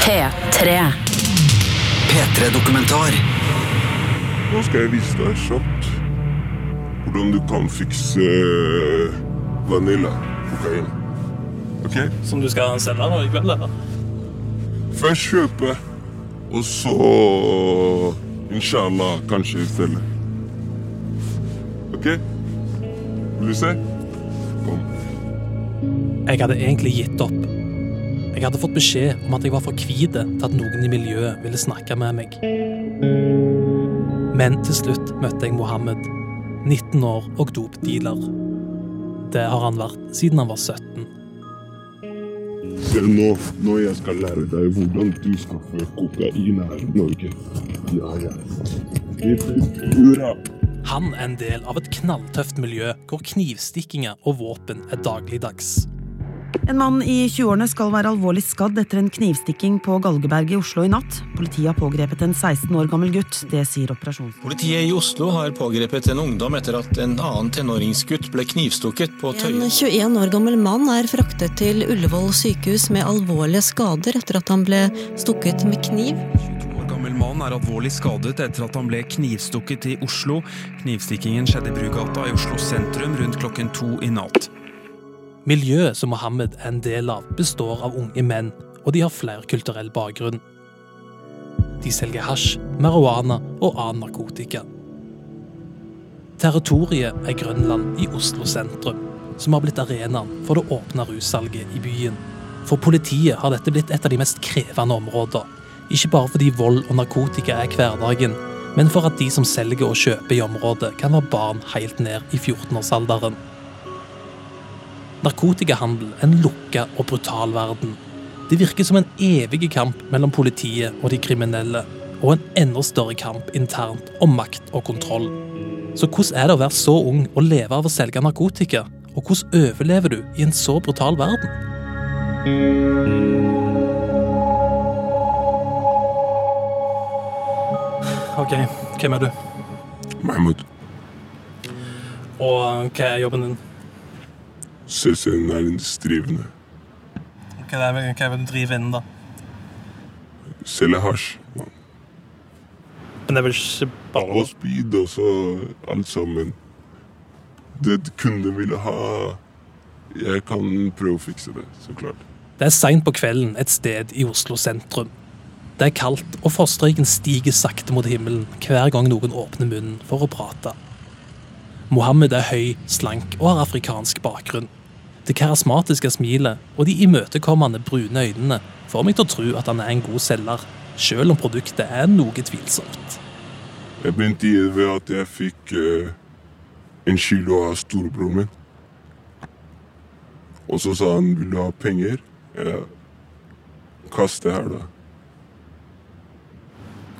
P3. P3-dokumentar. Nå skal jeg vise deg kjapt hvordan du kan fikse eh, vanilla kokain. Ok? Som du skal selge nå i kveld? eller? Først kjøpe, og så inshallah kanskje selge. Ok? Vil du se? Kom. Jeg hadde egentlig gitt opp. Jeg hadde fått beskjed om at jeg var for hvit til at noen i miljøet ville snakke med meg. Men til slutt møtte jeg Mohammed, 19 år og dopdealer. Det har han vært siden han var 17. Det er nå, nå jeg skal lære deg hvordan du skaffer kokain her i Norge. Ja, ja. Hurra. Han er en del av et knalltøft miljø hvor knivstikkinger og våpen er dagligdags. En mann i 20-årene skal være alvorlig skadd etter en knivstikking på Galgeberget i Oslo i natt. Politiet har pågrepet en 16 år gammel gutt. Det sier operasjonen. Politiet i Oslo har pågrepet en ungdom etter at en annen tenåringsgutt ble knivstukket på Tøyen. En 21 år gammel mann er fraktet til Ullevål sykehus med alvorlige skader etter at han ble stukket med kniv. 22 år gammel mann er alvorlig skadet etter at han ble knivstukket i Oslo. Knivstikkingen skjedde i Brugata i Oslo sentrum rundt klokken to i natt. Miljøet som Mohammed er en del av, består av unge menn, og de har flerkulturell bakgrunn. De selger hasj, marihuana og annen narkotika. Territoriet er Grønland i Oslo sentrum, som har blitt arenaen for det åpne russalget i byen. For politiet har dette blitt et av de mest krevende områder. Ikke bare fordi vold og narkotika er hverdagen, men for at de som selger og kjøper i området, kan være barn helt ned i 14-årsalderen. Narkotikahandel en lukka og brutal verden. Det virker som en evig kamp mellom politiet og de kriminelle, og en enda større kamp internt om makt og kontroll. Så hvordan er det å være så ung og leve av å selge narkotika? Og hvordan overlever du i en så brutal verden? OK, hvem er du? Mahmoud, Og hva er jobben din? Hva er det er det du driver innen, da? Selge hasj. Men det er vel ikke bare Og speed og så alt sammen. Det kunden ville ha Jeg kan prøve å fikse det, så klart. Det er seint på kvelden et sted i Oslo sentrum. Det er kaldt, og froststreiken stiger sakte mot himmelen hver gang noen åpner munnen for å prate. Mohammed er høy, slank og har afrikansk bakgrunn. Det karismatiske smilet og de imøtekommende brune øynene får meg til å tro at han er en god selger, selv om produktet er noe tvilsomt. Jeg begynte i det ved at jeg fikk eh, en kilo av storebroren min. Og så sa han 'vil du ha penger'? Ja. Kast det her, da.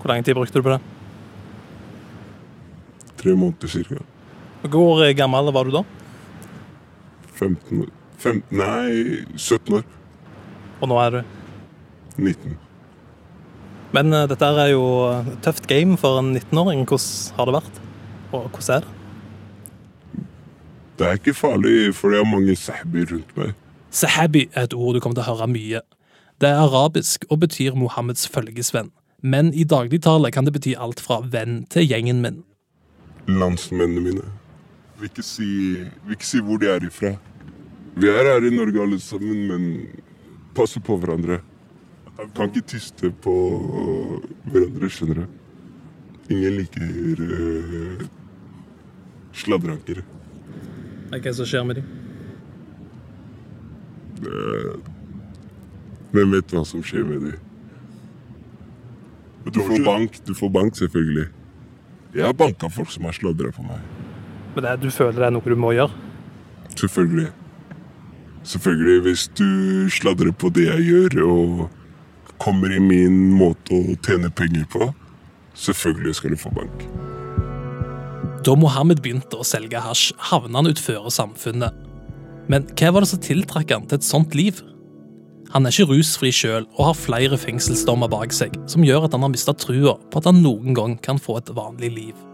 Hvor lang tid brukte du på det? Tre måneder cirka. Hvor gammel var du da? 15 år. 15, nei, 17 år. Og nå er du? 19. Men uh, dette er jo et tøft game for en 19-åring. Hvordan har det vært? Og hvordan er det? Det er ikke farlig, for jeg har mange sahbi rundt meg. Sahabi er et ord du kommer til å høre mye. Det er arabisk og betyr Mohammeds følgesvenn. Men i dagligtale kan det bety alt fra venn til gjengen min. Landsmennene mine. Vil ikke si, vil ikke si hvor de er ifra. Vi er her i Norge alle sammen, men passer på hverandre. Kan ikke tyste på hverandre, skjønner du. Ingen liker uh, sladreankere. Hva er det som skjer med dem? Hvem vet hva som skjer med dem? Du får bank, du får bank selvfølgelig. Jeg har banka folk som har sladra på meg. Men det, er- du føler det er noe du må gjøre? Selvfølgelig. Selvfølgelig, hvis du sladrer på det jeg gjør, og kommer i min måte å tjene penger på, selvfølgelig skal du få bank. Da Mohammed begynte å selge hasj, havna han utfor samfunnet. Men hva var det som tiltrakk han til et sånt liv? Han er ikke rusfri sjøl og har flere fengselsdommer bak seg, som gjør at han har mista trua på at han noen gang kan få et vanlig liv.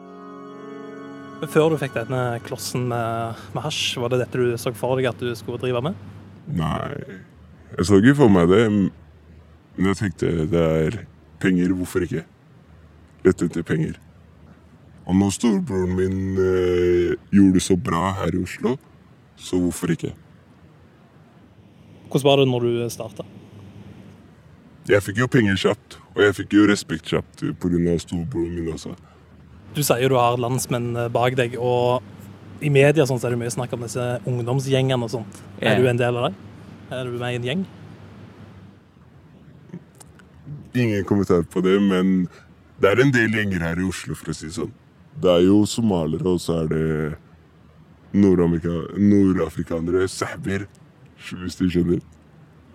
Men Før du fikk denne klossen med, med hasj, var det dette du så for deg at du skulle drive med? Nei, jeg så ikke for meg det, Men jeg tenkte det er penger, hvorfor ikke? Lett etter penger. Og når storebroren min eh, gjorde det så bra her i Oslo, så hvorfor ikke? Hvordan var det når du starta? Jeg fikk jo penger kjapt, og jeg fikk jo respekt kjapt pga. storebroren min også. Du sier du har landsmenn eh, bak deg, og i media sånn, så er det mye snakk om disse ungdomsgjengene og sånt. Ja. Er du en del av det? Er du med i en gjeng? Ingen kommentar på det, men det er en del gjenger her i Oslo, for å si det sånn. Det er jo somalere, og så er det nordafrikanere, sahber, hvis du skjønner.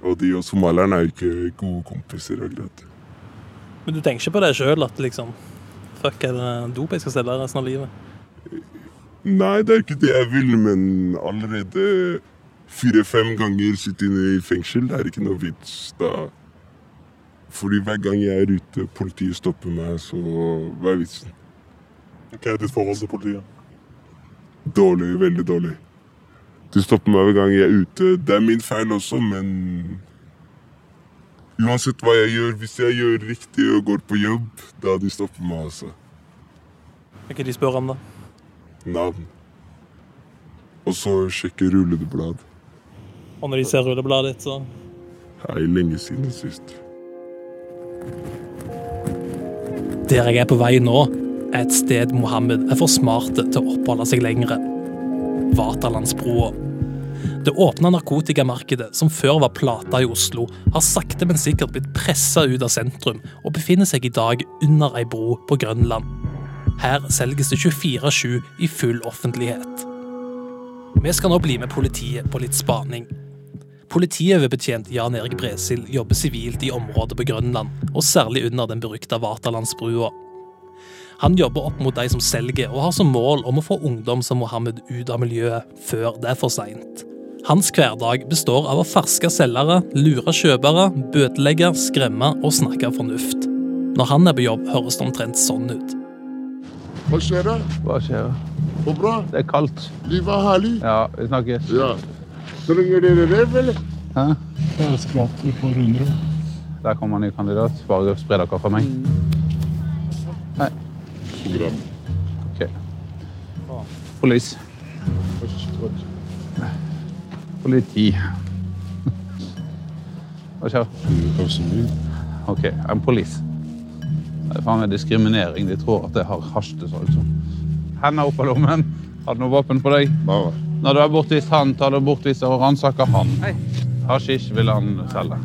Og de og somalierne er jo ikke gode kompiser. Eller. Men du tenker ikke på det sjøl, at liksom Fuck, er det dop jeg skal selge resten av livet? Nei, det er ikke det jeg vil, men allerede fire-fem ganger sitte inne i fengsel, det er ikke noe vits da. Fordi hver gang jeg er ute, politiet stopper meg, så hva er vitsen? Hva er ditt forhold til politiet? Dårlig, veldig dårlig. De stopper meg hver gang jeg er ute. Det er min feil også, men Uansett hva jeg gjør, hvis jeg gjør riktig og går på jobb, da de stopper meg altså. Hva er det de spør om, da? Navn. Og så sjekke rulleblad. Og når de ser rullebladet ditt, så Hei, lenge siden sist. Der jeg er på vei nå, er et sted Mohammed er for smarte til å oppholde seg lengre. Vaterlandsbroa. Det åpna narkotikamarkedet, som før var plata i Oslo, har sakte, men sikkert blitt pressa ut av sentrum og befinner seg i dag under ei bro på Grønland. Her selges det 24-7 i full offentlighet. Vi skal nå bli med politiet på litt spaning. Politioverbetjent Jan Erik Bresil jobber sivilt i området på Grønland, og særlig under den berykta Vaterlandsbrua. Han jobber opp mot de som selger, og har som mål om å få ungdom som Mohammed ut av miljøet før det er for seint. Hans hverdag består av å ferske selgere, lure kjøpere, bøtelegge, skremme og snakke fornuft. Når han er på jobb, høres det omtrent sånn ut. Hva skjer da? Hva skjer? Går bra? Det er kaldt. Livet er herlig. Ja, vi snakkes. Ja. Trenger dere rev, eller? Hæ? Det er skvatt på Rundre. Der kommer en ny kandidat. Bare spre dere fra meg. Hei. Ok. Polis. Politi. Hva skjer? Ok, en polis. Det er faen meg diskriminering. De tror at jeg har hasj til salg. sånn. Opp av lommen. Har du noe våpen på deg? Bare. Når du har bortvist han, tar du bortvist og ransaker han. Hasjisj vil han selge.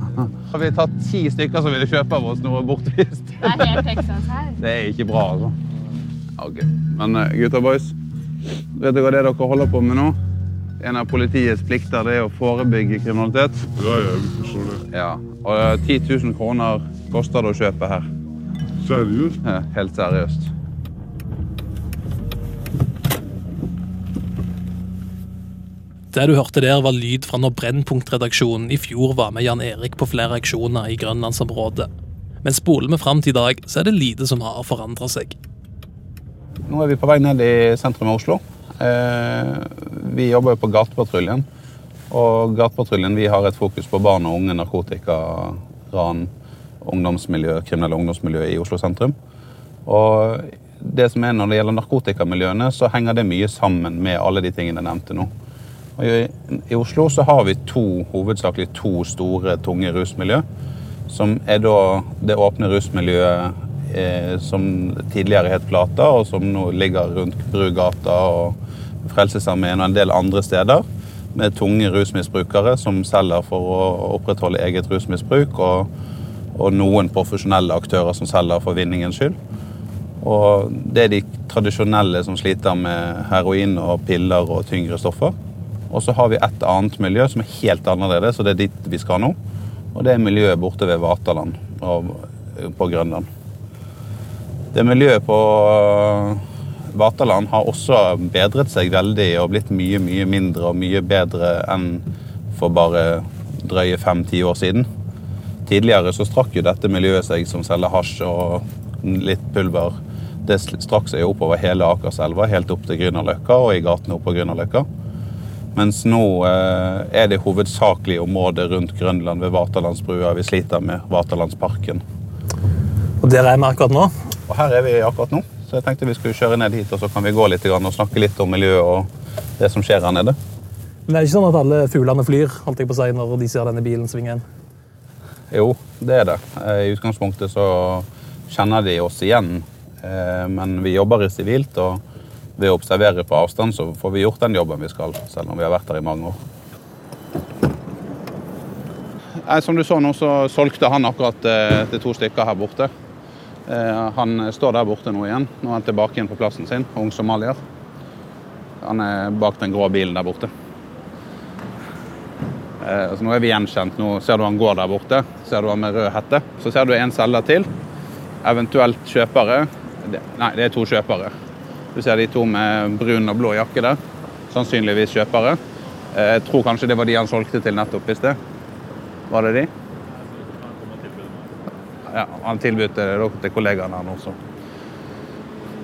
Har vi tatt ti stykker som ville kjøpe av oss noe bortvist? Det er helt Texas her. Det er ikke bra, altså. Ok, Men gutta gutter og boys, vet dere hva det dere holder på med nå? En av politiets plikter det er å forebygge kriminalitet. Ja, ja, vi forstår det. Ja, Og eh, 10 000 kroner koster det å kjøpe her. Seriøst? Ja, Helt seriøst. Det du hørte der, var lyd fra når Brennpunkt-redaksjonen i fjor var med Jan Erik på flere aksjoner i grønlandsområdet. Men spoler vi fram til i dag, så er det lite som har forandra seg. Nå er vi på vei ned i sentrum av Oslo. Eh, vi jobber jo på Gatepatruljen. Og Gatepatruljen vi har et fokus på barn og unge, narkotika, ran, ungdomsmiljø, kriminelle ungdomsmiljø i Oslo sentrum. Og det som er Når det gjelder narkotikamiljøene, så henger det mye sammen med alle de tingene jeg nevnte nå. Og I, I Oslo så har vi to, hovedsakelig to store, tunge rusmiljø. Som er da det åpne rusmiljøet eh, som tidligere het Plata, og som nå ligger rundt Brugata og Frelsesarmeen og en del andre steder. Med tunge rusmisbrukere som selger for å opprettholde eget rusmisbruk. Og, og noen profesjonelle aktører som selger for vinningens skyld. Og det er de tradisjonelle som sliter med heroin og piller og tyngre stoffer. Og så har vi et annet miljø som er helt annerledes, og det er dit vi skal nå. Og det er miljøet borte ved Vaterland og på Grønland. Det miljøet på Vaterland har også bedret seg veldig og blitt mye, mye mindre og mye bedre enn for bare drøye fem-ti år siden. Tidligere så strakk jo dette miljøet seg som selger hasj og litt pulver. Det strakk seg oppover hele Akerselva, helt opp til Grünerløkka og i gatene oppå på Grünerløkka. Mens nå eh, er det hovedsakelig området rundt Grønland ved Vaterlandsbrua vi sliter med. Vaterlandsparken. Og der er vi akkurat nå. Og her er vi akkurat nå, så jeg tenkte vi skulle kjøre ned hit og så kan vi gå litt og snakke litt om miljøet og det som skjer her nede. Men det er ikke sånn at alle fuglene flyr holdt jeg på å si, når de ser denne bilen svinge inn? Jo, det er det. Eh, I utgangspunktet så kjenner de oss igjen, eh, men vi jobber i sivilt. og ved å observere på avstand så får vi gjort den jobben vi skal, selv om vi har vært her i mange år. Som du så nå, så solgte han akkurat eh, til to stykker her borte. Eh, han står der borte nå igjen. Nå er han tilbake igjen på plassen sin, ung somalier. Han er bak den grå bilen der borte. Eh, så nå er vi gjenkjent. Nå ser du han går der borte. Ser du han med rød hette. Så ser du en selger til. Eventuelt kjøpere. Nei, det er to kjøpere. Du ser de to med brun og blå jakke der. Sannsynligvis kjøpere. Jeg tror kanskje det var de han solgte til nettopp i sted. Var det de? Ja, Han tilbød det til kollegaene hans også.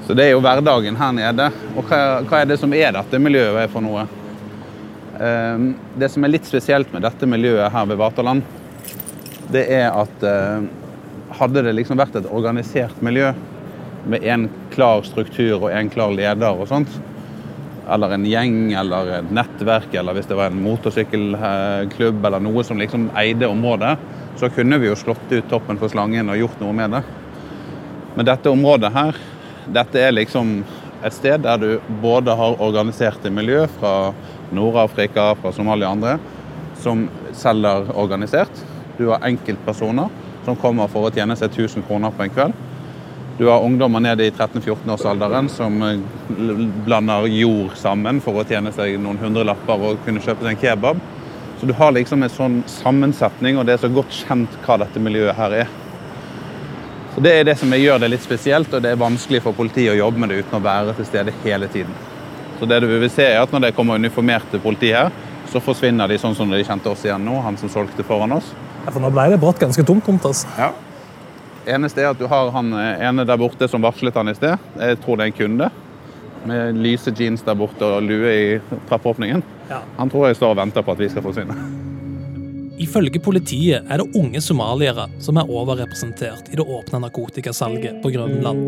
Så det er jo hverdagen her nede. Og hva, hva er det som er dette miljøet for noe? Ehm, det som er litt spesielt med dette miljøet her ved Vaterland, det er at eh, hadde det liksom vært et organisert miljø med en klar struktur og en klar leder og sånt, eller en gjeng eller et nettverk, eller hvis det var en motorsykkelklubb eller noe som liksom eide området, så kunne vi jo slått ut toppen på slangen og gjort noe med det. Men dette området her, dette er liksom et sted der du både har organiserte miljø fra Nord-Afrika, fra Somalia og andre, som selger organisert. Du har enkeltpersoner som kommer for å tjene seg 1000 kroner på en kveld. Du har ungdommer nede i 13-14-årsalderen som eh, blander jord sammen for å tjene seg noen hundrelapper og kunne kjøpe seg en kebab. Så du har liksom en sånn sammensetning, og det er så godt kjent hva dette miljøet her er. Så Det er det som gjør det litt spesielt, og det er vanskelig for politiet å jobbe med det uten å være til stede hele tiden. Så det du vil se er at Når det kommer uniformerte politi her, så forsvinner de sånn som de kjente oss igjen nå, han som solgte foran oss. Ja, for Nå ble det brått ganske tomt rundt oss. Ja. Eneste er at du har han eh, ene der borte som varslet han i sted. Jeg tror det er en kunde. Med lyse jeans der borte og lue i trappeåpningen. Ja. Han tror jeg står og venter på at vi skal forsvinne. Ifølge politiet er det unge somaliere som er overrepresentert i det åpne narkotikasalget på Grønland.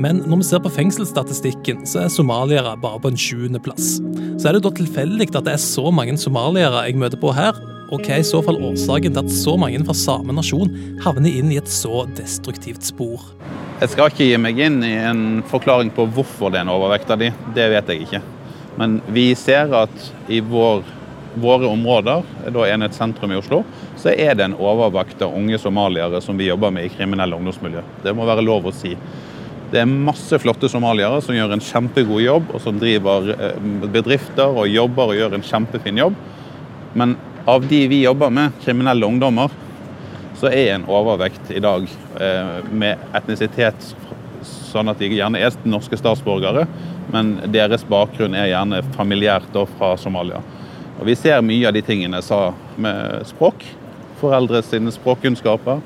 Men når vi ser på fengselsstatistikken, så er somaliere bare på en sjuendeplass. Så er det da tilfeldig at det er så mange somaliere jeg møter på her, og hva er i så fall årsaken til at så mange fra samme nasjon havner inn i et så destruktivt spor? Jeg skal ikke gi meg inn i en forklaring på hvorfor det er en overvekt av de. Det vet jeg ikke. Men vi ser at i vår, våre områder, da Enhet sentrum i Oslo, så er det en overvekt av unge somaliere som vi jobber med i kriminelle ungdomsmiljø. Det må være lov å si. Det er masse flotte somaliere som gjør en kjempegod jobb, og som driver eh, bedrifter og jobber og gjør en kjempefin jobb. Men av de vi jobber med, kriminelle ungdommer, så er en overvekt i dag eh, med etnisitet sånn at de gjerne er norske statsborgere, men deres bakgrunn er gjerne familiært fra Somalia. Og Vi ser mye av de tingene jeg sa med språk. Foreldre sine språkkunnskaper.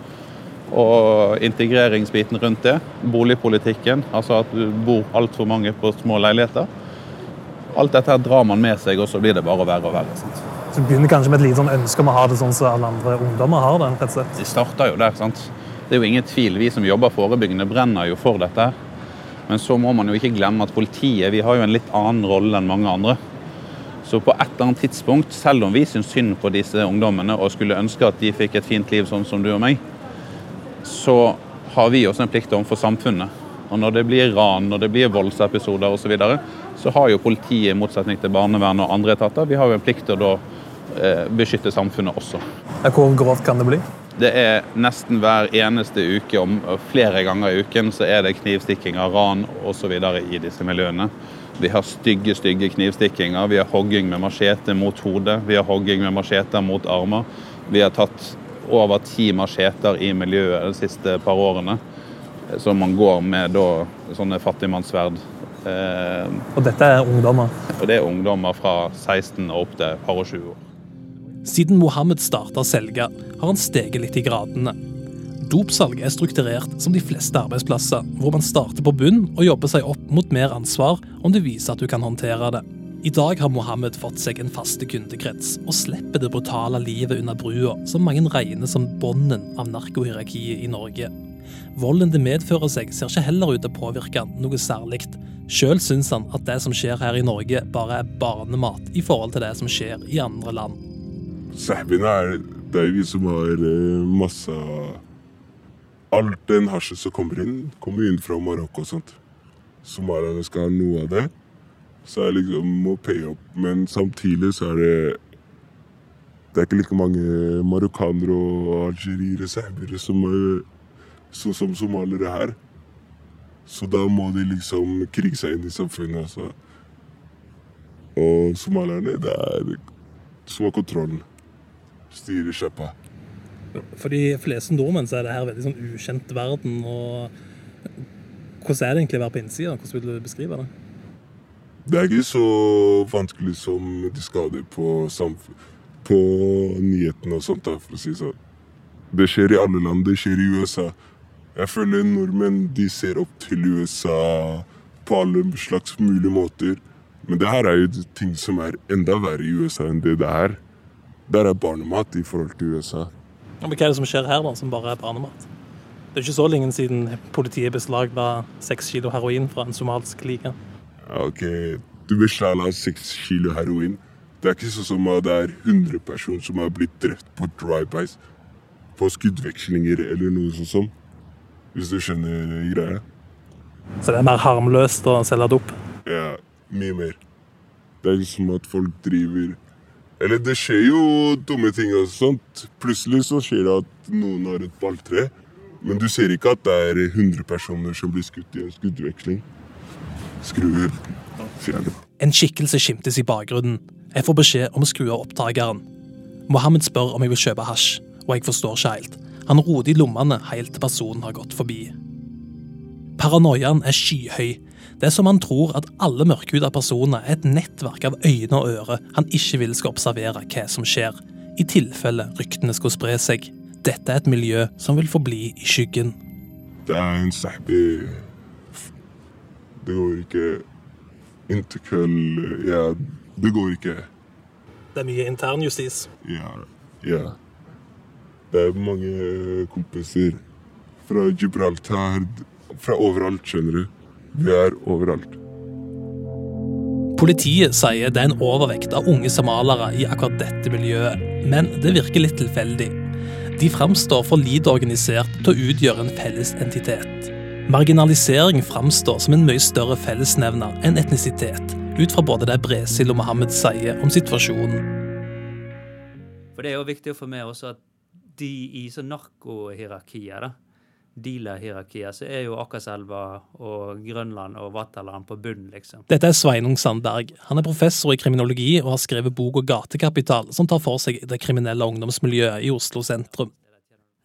Og integreringsbiten rundt det. Boligpolitikken, altså at du bor altfor mange på små leiligheter. Alt dette her drar man med seg, og så blir det bare verre og verre. Sant? Du begynner kanskje med et lite sånn ønske om å ha det sånn som alle andre ungdommer har det? rett og slett. De starter jo der, sant. Det er jo ingen tvil. Vi som jobber forebyggende, brenner jo for dette. Men så må man jo ikke glemme at politiet vi har jo en litt annen rolle enn mange andre. Så på et eller annet tidspunkt, selv om vi syns synd på disse ungdommene og skulle ønske at de fikk et fint liv sånn som du og meg, så har vi også en plikt overfor samfunnet. Og når det blir ran, når det blir voldsepisoder osv., så, videre, så har jo politiet, i motsetning til barnevern og andre etater, vi har jo en plikt til å beskytte samfunnet også. Hvor grovt kan det bli? Det er nesten hver eneste uke, om flere ganger i uken, så er det knivstikkinger, ran osv. i disse miljøene. Vi har stygge stygge knivstikkinger. Vi har hogging med machete mot hodet. Vi har hogging med macheter mot armer. Vi har tatt over ti macheter i miljøet de siste par årene. Så man går med da, sånne fattigmannssverd. Eh, og dette er ungdommer? Og Det er ungdommer fra 16 og opp til par og 20 år. Siden Mohammed starta å selge, har han steget litt i gradene. Dopsalg er strukturert som de fleste arbeidsplasser, hvor man starter på bunn og jobber seg opp mot mer ansvar om det viser at du kan håndtere det. I dag har Mohammed fått seg en faste kundekrets, og slipper det brutale livet under brua, som mange regner som bånden av narkohierarkiet i Norge. Volden det medfører seg, ser ikke heller ut til å påvirke han noe særlig. Sjøl syns han at det som skjer her i Norge, bare er barnemat i forhold til det som skjer i andre land. Sahbina er det er vi som har eh, masse Alt den hasjen som kommer inn, kommer inn fra Marokko og sånt. Somalierne skal ha noe av det. Så jeg liksom må paye opp. Men samtidig så er det Det er ikke like mange marokkanere og algeriere, serbere som er sånn som somaliere her. Så da må de liksom krige seg inn i samfunnet. Altså. Og somalierne, det er som har kontrollen. Styrer sjappa. For de fleste nordmenn så er det her veldig sånn ukjent verden. og Hvordan er det egentlig å være på innsida? Hvordan vil du beskrive det? Det er ikke så vanskelig som de skader på, på nyhetene og sånt, da, for å si sånn. Det skjer i alle land. Det skjer i USA. Jeg føler nordmenn de ser opp til USA på alle slags mulige måter. Men det her er jo ting som er enda verre i USA enn det det er. Der er barnemat i forhold til USA. Men Hva er det som skjer her, da, som bare er barnemat? Det er ikke så lenge siden politiet beslagla seks kilo heroin fra en somalsk liga. Ok, Du beslagla seks kilo heroin. Det er ikke sånn som at det er 100 personer som har blitt drept på drive-bys. På skuddvekslinger eller noe sånt som. Hvis du skjønner greia? Så det er mer harmløst å selge dop? Ja, mye mer. Det er ikke som at folk driver eller det skjer jo dumme ting og sånt. Plutselig så skjer det at noen har et balltre. Men du ser ikke at det er 100 personer som blir skutt i en skuddveksling. Skru fjerne. En skikkelse skimtes i bakgrunnen. Jeg får beskjed om å skru av opptakeren. Mohammed spør om jeg vil kjøpe hasj, og jeg forstår ikke helt. Han roter i lommene helt til personen har gått forbi. Paranoiaen er skyhøy. Det er som han tror at alle mørkhuda personer er et nettverk av øyne og ører han ikke vil skal observere hva som skjer, i tilfelle ryktene skulle spre seg. Dette er et miljø som vil forbli i skyggen. Det er en sahbi Det går ikke Intercull Ja, det går ikke. Det er mye internjustis. Ja. Ja. Det er mange kompiser fra Gibraltar, fra overalt, skjønner du. Vi er overalt. Politiet sier det er en overvekt av unge somalere i akkurat dette miljøet, men det virker litt tilfeldig. De framstår for lite organisert til å utgjøre en felles entitet. Marginalisering framstår som en mye større fellesnevner enn etnisitet, ut fra både det Bresil og Mohammed sier om situasjonen. For Det er jo viktig for meg også at de i sånn narkohierarkiet da, dealer-hierarkiet, så er jo Akerselva og Grønland og Vaterland på bunnen, liksom. Dette er Sveinung Sandberg. Han er professor i kriminologi og har skrevet boka Gatekapital, som tar for seg det kriminelle ungdomsmiljøet i Oslo sentrum.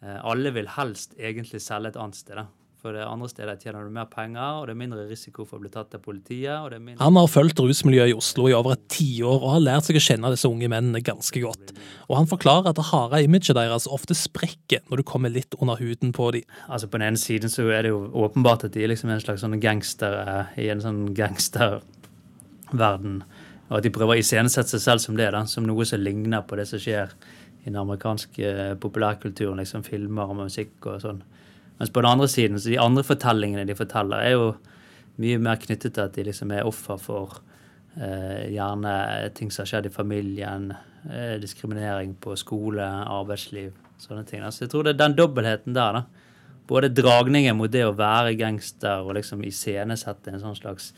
Eh, alle vil helst egentlig selge et annet sted. da. For det andre stedet tjener du mer penger, og det er mindre risiko for å bli tatt av politiet. Han har fulgt rusmiljøet i Oslo i over et tiår og har lært seg å kjenne disse unge mennene ganske godt. Og han forklarer at det harde imaget deres ofte sprekker når du kommer litt under huden på dem. Altså På den ene siden så er det jo åpenbart at de er liksom en slags sånn gangster i en sånn gangsterverden. Og at de prøver å iscenesette seg selv som det, da, som noe som ligner på det som skjer i den amerikanske populærkulturen. liksom Filmer og musikk og sånn. Mens på den andre siden, så de andre fortellingene de forteller, er jo mye mer knyttet til at de liksom er offer for eh, gjerne ting som har skjedd i familien, eh, diskriminering på skole, arbeidsliv, sånne ting. Så jeg tror det er den dobbeltheten der, da. Både dragningen mot det å være gangster og liksom iscenesette en sånn slags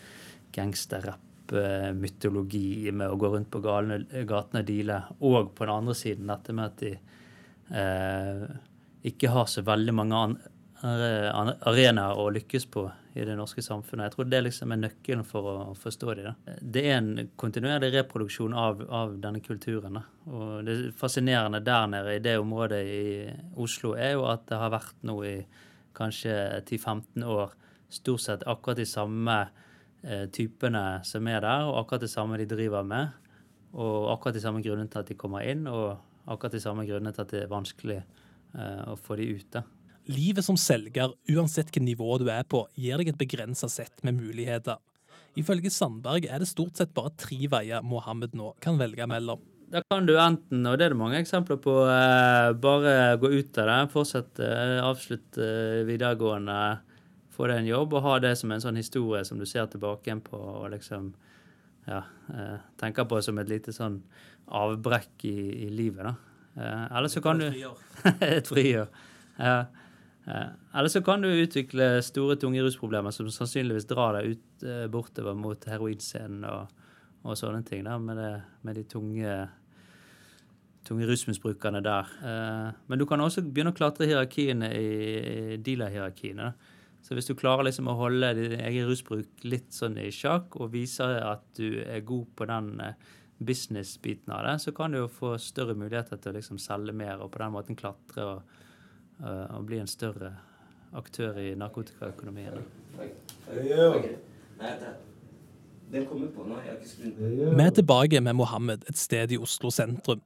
gangsterrapp-mytologi med å gå rundt på gatene og deale, og på den andre siden dette med at de eh, ikke har så veldig mange andre arenaer å lykkes på i det norske samfunnet. Jeg tror det liksom er nøkkelen for å forstå det. Det er en kontinuerlig reproduksjon av, av denne kulturen. Og det fascinerende der nede i det området i Oslo er jo at det har vært nå i kanskje 10-15 år stort sett akkurat de samme eh, typene som er der, og akkurat det samme de driver med. Og akkurat de samme grunnene til at de kommer inn, og akkurat de samme grunnene til at det er vanskelig eh, å få de ut. da. Livet som selger, uansett hvilket nivå du er på, gir deg et begrensa sett med muligheter. Ifølge Sandberg er det stort sett bare tre veier Mohammed nå kan velge mellom. Da kan du enten, og det er det mange eksempler på, eh, bare gå ut av det, fortsette, eh, avslutte eh, videregående, få deg en jobb og ha det som en sånn historie som du ser tilbake igjen på og liksom ja, tenker på som et lite sånn avbrekk i, i livet, da. Eller så kan du Et friår. Ja. Eller så kan du utvikle store, tunge rusproblemer som sannsynligvis drar deg ut bortover mot heroinscenen og, og sånne ting, da, med, det, med de tunge tunge rusmisbrukerne der. Eh, men du kan også begynne å klatre hierarkiene i dealer-hierarkiene. Så hvis du klarer liksom å holde din egen rusbruk litt sånn i sjakk, og viser at du er god på den eh, business-biten av det, så kan du jo få større muligheter til å liksom selge mer, og på den måten klatre og, eh, og bli en større aktør i narkotikaøkonomien. Vi er tilbake med Mohammed et sted i Oslo sentrum.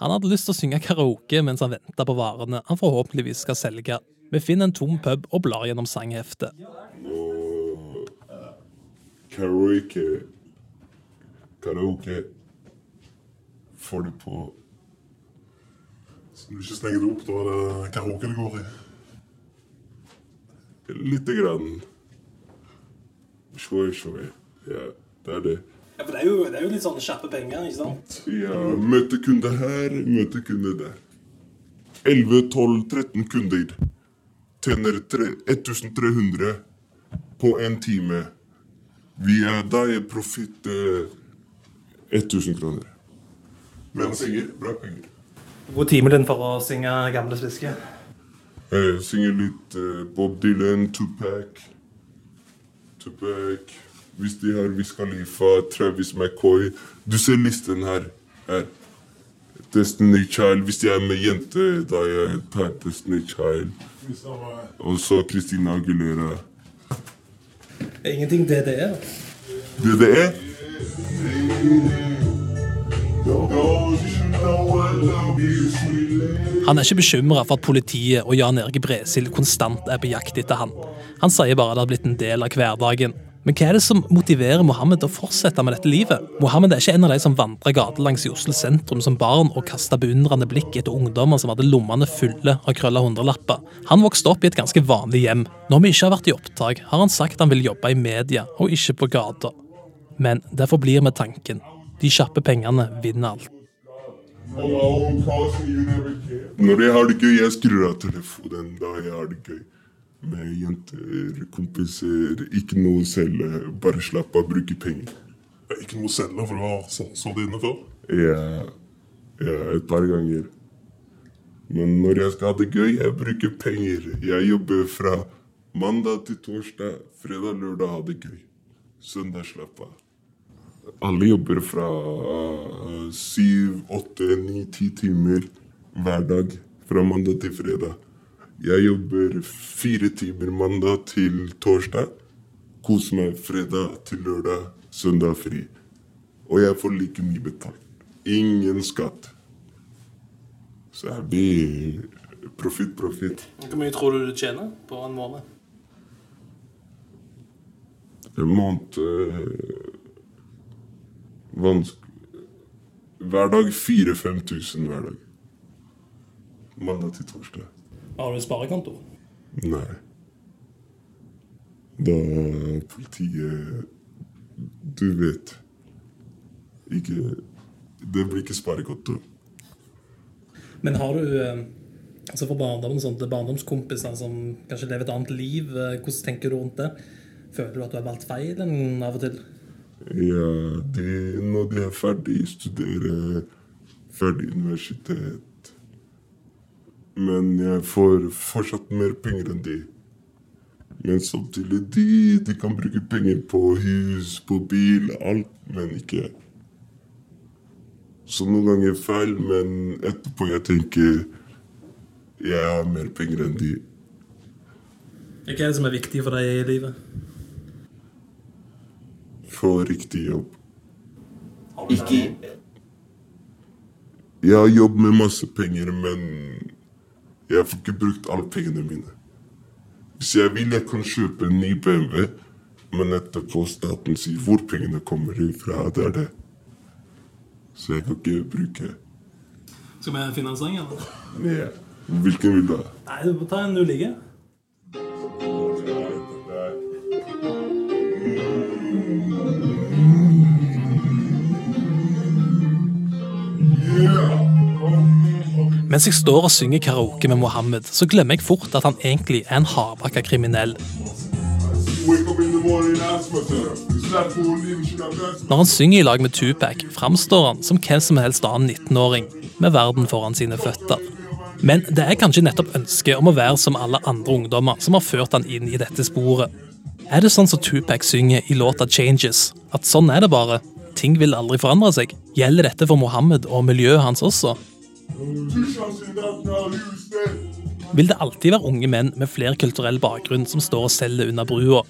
Han hadde lyst til å synge karaoke mens han venta på varene han forhåpentligvis skal selge. Vi finner en tom pub og blar gjennom sangheftet. Karaoke Karaoke får du på Så du ikke stenger det opp, da er det karaoke det går i? Lite grann. Shoi, shoi. Ja, det er det. Ja, for det er, jo, det er jo litt sånn kjappe penger, ikke sant? Ja, møte kunde her, møte kunde der. 11-12-13 kunder. Tjener 1300 på en time. Vi da er profitt eh, 1000 kroner. Men penger. bra penger. Hvor time din for å synge gamle sviske? Jeg synger litt eh, Bob Dylan, Tupac. Tupac hvis de har Wiz Khalifa, Travis McCoy Du ser listen her. her. Destiny Child. Hvis jeg er med jente, da er jeg per Destiny Child. Og så Christina Aguilera. Ingenting DDE? DDE? Han er ikke bekymra for at politiet og Jan Erik Bresil konstant er på jakt etter han. Han sier bare det har blitt en del av hverdagen. Men hva er det som motiverer Mohammed til å fortsette med dette livet? Mohammed er ikke en av de som vandrer gatelangs i Oslo sentrum som barn og kasta beundrende blikk etter ungdommer som hadde lommene fulle av krølla hundrelapper. Han vokste opp i et ganske vanlig hjem. Når vi ikke har vært i opptak, har han sagt han vil jobbe i media, og ikke på gata. Men derfor blir med tanken. De kjappe pengene vinner alt. Når jeg har det gøy, jeg skrur av telefonen da jeg har det gøy med jenter, kompiser. Ikke noe å selge. Bare slapp av, bruke penger. Ikke noe å selge, for du har solgt inne før? Ja, ja, et par ganger. Men når jeg skal ha det gøy, jeg bruker penger. Jeg jobber fra mandag til torsdag, fredag, lørdag ha det gøy. Søndag slapp av. Alle jobber fra syv, åtte, ni, ti timer hver dag. Fra mandag til fredag. Jeg jobber fire timer mandag til torsdag. Koser meg fredag til lørdag, søndag fri. Og jeg får like mye betalt. Ingen skatt. Så jeg blir profitt, profitt. Hvor mye tror du du tjener på en måned? En måned øh, Vanskelig Hver dag 4000-5000 hver dag. Mandag til torsdag. Har du sparekonto? Nei. Da politiet Du vet ikke Det blir ikke sparekonto. Men har du eh, altså for barndommen, sånn, barndomskompiser som kanskje lever et annet liv, eh, hvordan tenker du rundt det? Føler du at du har valgt feil av og til? Ja, de, når de er ferdig, studerer ferdig universitet men jeg får fortsatt mer penger enn de. Men samtidig, de, de kan bruke penger på hus, på bil, alt, men ikke Så noen ganger feil, men etterpå jeg tenker jeg har mer penger enn de. Hva er det som er viktig for deg i livet? Få riktig jobb. Ikke Jeg har jobb med masse penger, men jeg får ikke brukt alle pengene mine. Hvis jeg vil jeg kan kjøpe en ny BMW, Men etterpå staten sier hvor pengene kommer ifra. Det er det. Så jeg kan ikke bruke Skal vi finne en sang, eller? Ja. Hvilken vil du ha? Nei, du må ta en du liker. Mens jeg står og synger karaoke med Mohammed, så glemmer jeg fort at han egentlig er en hardbakka kriminell. Når han synger i lag med Tupac, framstår han som hvem som helst annen 19-åring med verden foran sine føtter. Men det er kanskje nettopp ønsket om å være som alle andre ungdommer som har ført han inn i dette sporet. Er det sånn som Tupac synger i låta 'Changes', at sånn er det bare, ting vil aldri forandre seg? Gjelder dette for Mohammed og miljøet hans også? Vil det alltid være unge menn med flerkulturell bakgrunn som står og selger under brua?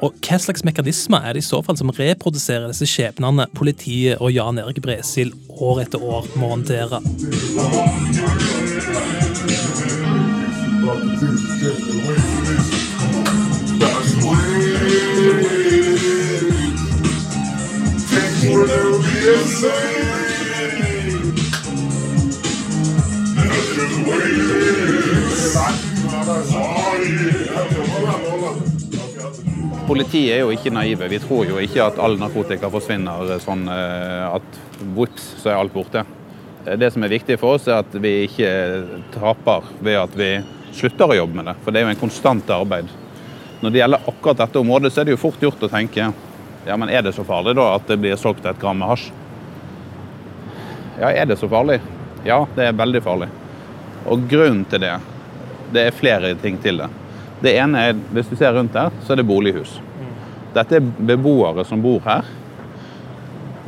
Og hva slags mekanismer er det i så fall som reproduserer disse skjebnene politiet og Jan Erik Bresil år etter år må håndtere? Politiet er jo ikke naive. Vi tror jo ikke at all narkotika forsvinner sånn eh, at vips, så er alt borte. Eh, Det som er viktig for oss, er at vi ikke taper ved at vi slutter å jobbe med det. For det er jo en konstant arbeid. Når det gjelder akkurat dette området, så er det jo fort gjort å tenke ja, men er det så farlig da at det blir solgt et gram med hasj? Ja, er det så farlig? Ja, det er veldig farlig. Og grunnen til det, det er flere ting til det. Det ene er, hvis du ser rundt her, så er det bolighus. Dette er beboere som bor her.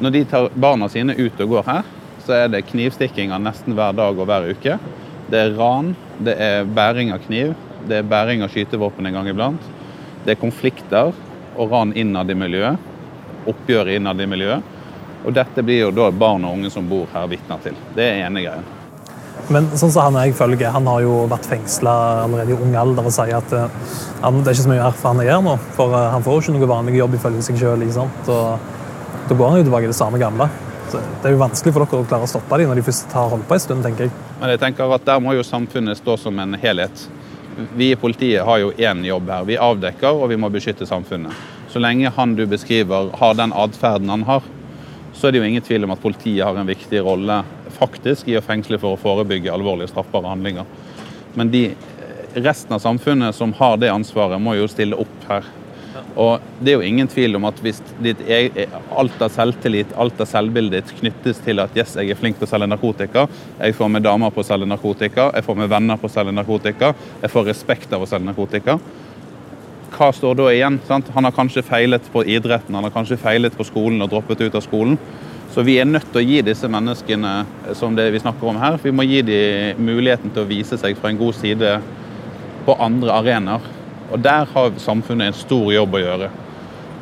Når de tar barna sine ut og går her, så er det knivstikkinger nesten hver dag og hver uke. Det er ran, det er bæring av kniv, det er bæring av skytevåpen en gang iblant. Det er konflikter og ran innad i miljøet. Oppgjør innad i miljøet. Og dette blir jo da barn og unge som bor her, vitner til. Det er ene greien. Men sånn som han jeg følger, han har jo vært fengsla allerede i ung alder og sier at eh, han, det er ikke så mye for han gjør nå. For eh, han får jo ikke noe vanlig jobb ifølge seg sjøl. Da går han jo tilbake i det samme gamle. Så det er jo vanskelig for dere å klare å stoppe dem når de først har holdt på en stund, tenker jeg. Men jeg tenker at der må jo samfunnet stå som en helhet. Vi i politiet har jo én jobb her. Vi avdekker, og vi må beskytte samfunnet. Så lenge han du beskriver har den atferden han har, så er det jo ingen tvil om at politiet har en viktig rolle faktisk i å fengsle for å forebygge alvorlige straffbare handlinger. Men de, resten av samfunnet som har det ansvaret, må jo stille opp her. Og det er jo ingen tvil om at hvis ditt, e- alt av selvtillit, alt av selvbildet ditt knyttes til at yes, jeg er flink til å selge narkotika, jeg får med damer på å selge narkotika, jeg får med venner på å selge narkotika, jeg får respekt av å selge narkotika, hva står da igjen? Sant? Han har kanskje feilet på idretten, han har kanskje feilet på skolen og droppet ut av skolen. Så vi er nødt til å gi disse menneskene som det vi snakker om her, vi må gi dem muligheten til å vise seg fra en god side på andre arenaer. Og der har samfunnet en stor jobb å gjøre.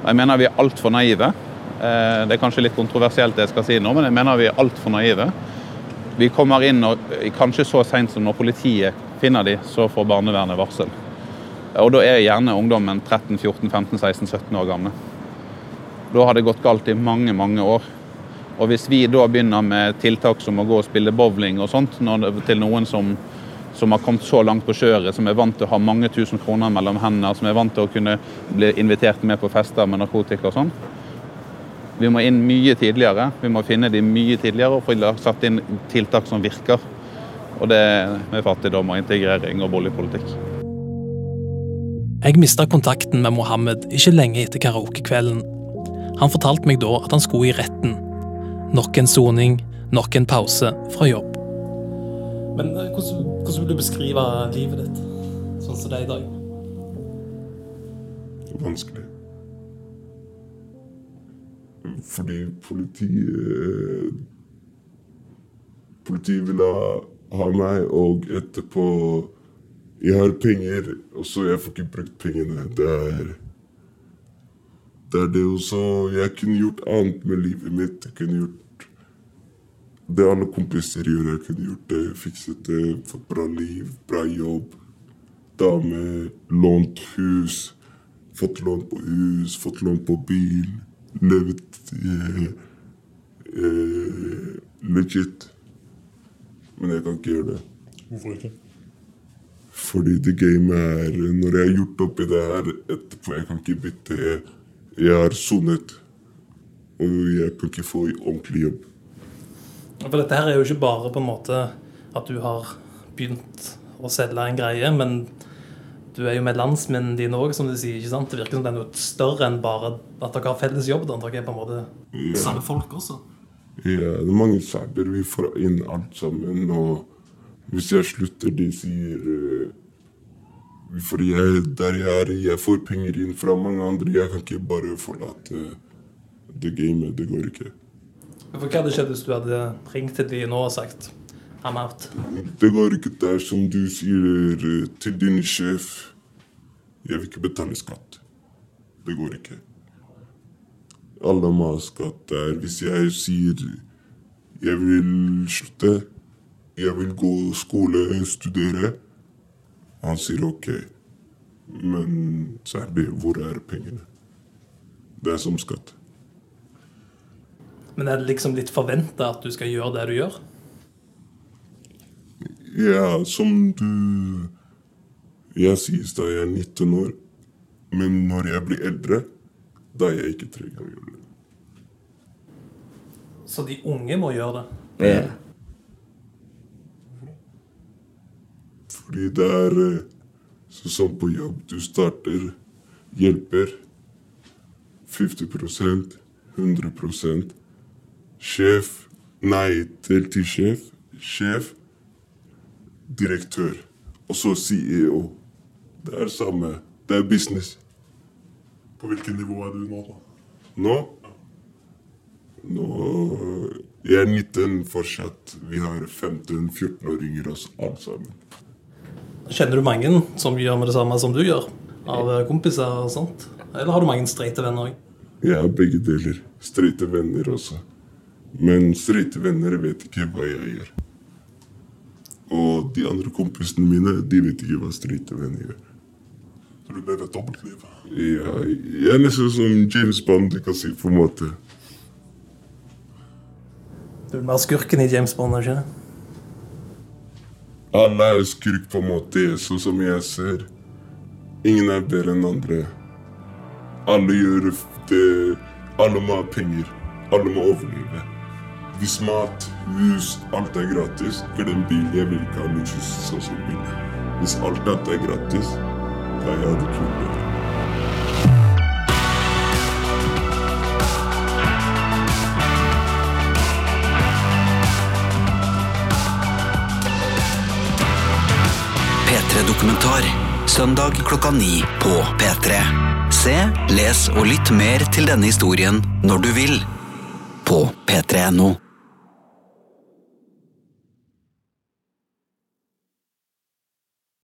Jeg mener vi er altfor naive. Eh, Det er kanskje litt kontroversielt det jeg skal si nå, men jeg mener vi er altfor naive. Vi kommer inn og kanskje så seint som når politiet finner de, så får barnevernet varsel. Og da er gjerne ungdommen 13, 14, 15, 16, 17 år gamle. Da har det gått galt i mange, mange år. Og hvis vi da begynner med tiltak som å gå og spille bowling og sånt til noen som, som har kommet så langt på kjøret, som er vant til å ha mange tusen kroner mellom hendene, som er vant til å kunne bli invitert med på fester med narkotika og sånn Vi må inn mye tidligere. Vi må finne de mye tidligere og få satt inn tiltak som virker. Og det med fattigdom og integrering og boligpolitikk. Jeg mista kontakten med Mohammed ikke lenge etter karaokekvelden. Han fortalte meg da at han skulle i retten. Nok en soning, nok en pause fra jobb. Men eh, hvordan, hvordan vil du beskrive livet ditt sånn som det er i dag? Vanskelig. Fordi politiet Politiet vil ha, ha meg, og etterpå Jeg har penger, og så jeg får ikke brukt pengene. Det er det er det også Jeg kunne gjort annet med livet mitt. Jeg kunne gjort det alle kompiser gjør. Jeg kunne gjort det, fikset det, fått bra liv, bra jobb. Dame, lånt hus, Fått lån på hus, fått lån på bil. Levd eh, eh, legit. Men jeg kan ikke gjøre det. Hvorfor ikke? Fordi det gamet er Når jeg har gjort opp i det her etterpå, jeg kan ikke bytte Jeg har sonet. Og jeg kan ikke få ordentlig jobb. For dette her er jo ikke bare på en måte at du har begynt å selge en greie, men du er jo med landsmennene dine òg, som du sier. ikke sant? Det virker som det er noe større enn bare at dere har felles jobb. Da. Dere er på en måte Ja. samme folk også. Ja, det er mange serber. Vi får inn alt sammen. Og hvis jeg slutter, de sier eh, For jeg, der jeg er, jeg får penger inn fra mange andre. Jeg kan ikke bare forlate det gamet. Det går ikke. For Hva hadde skjedd hvis du hadde ringt til de nå og sagt I'm out? Det går ikke der som du sier eh, til din sjef Jeg vil ikke betale skatt. Det går ikke. Alle må ha skatt der. Hvis jeg sier jeg vil slutte, jeg vil gå skole, studere Han sier ok. Men så er hvor er pengene? Det er som skatt. Men er det liksom litt forventa at du skal gjøre det du gjør? Ja, som du Jeg sies da jeg er 19 år, men når jeg blir eldre, da er jeg ikke trygg å gjøre det. Så de unge må gjøre det? Fordi det er eh, sånn som på jobb. Du starter, hjelper 50% 100% Sjef Nei, deltidssjef. Sjef. Direktør. Og så CEO. Det er samme. Det er business. På hvilket nivå er du nå, da? Nå Nå Jeg er 19 fortsatt. Vi har 15-14-åringer oss alle sammen. Kjenner du mange som gjør med det samme som du gjør? Av kompiser og sånt? Eller har du mange streite venner òg? Jeg har begge deler. Streite venner også. Men streite venner vet ikke hva jeg gjør. Og de andre kompisene mine de vet ikke hva streite venner gjør. Så du lever et dobbeltliv? Ja, jeg er nesten som James Bond, du kan si, på en måte. Du er mer skurken i James Bond, ikke? Alle er skurk på en måte, sånn som jeg ser. Ingen er bedre enn andre. Alle gjør det Alle må ha penger. Alle må overleve. Hvis mat, hus, alt er gratis Glem bil. Jeg vil ikke ha luksus sånn som bilen. Hvis alt dette er gratis, da jeg det klart P3-dokumentar. Søndag klokka ni på P3. Se, les og lytt mer til denne historien når du vil. På p3.no.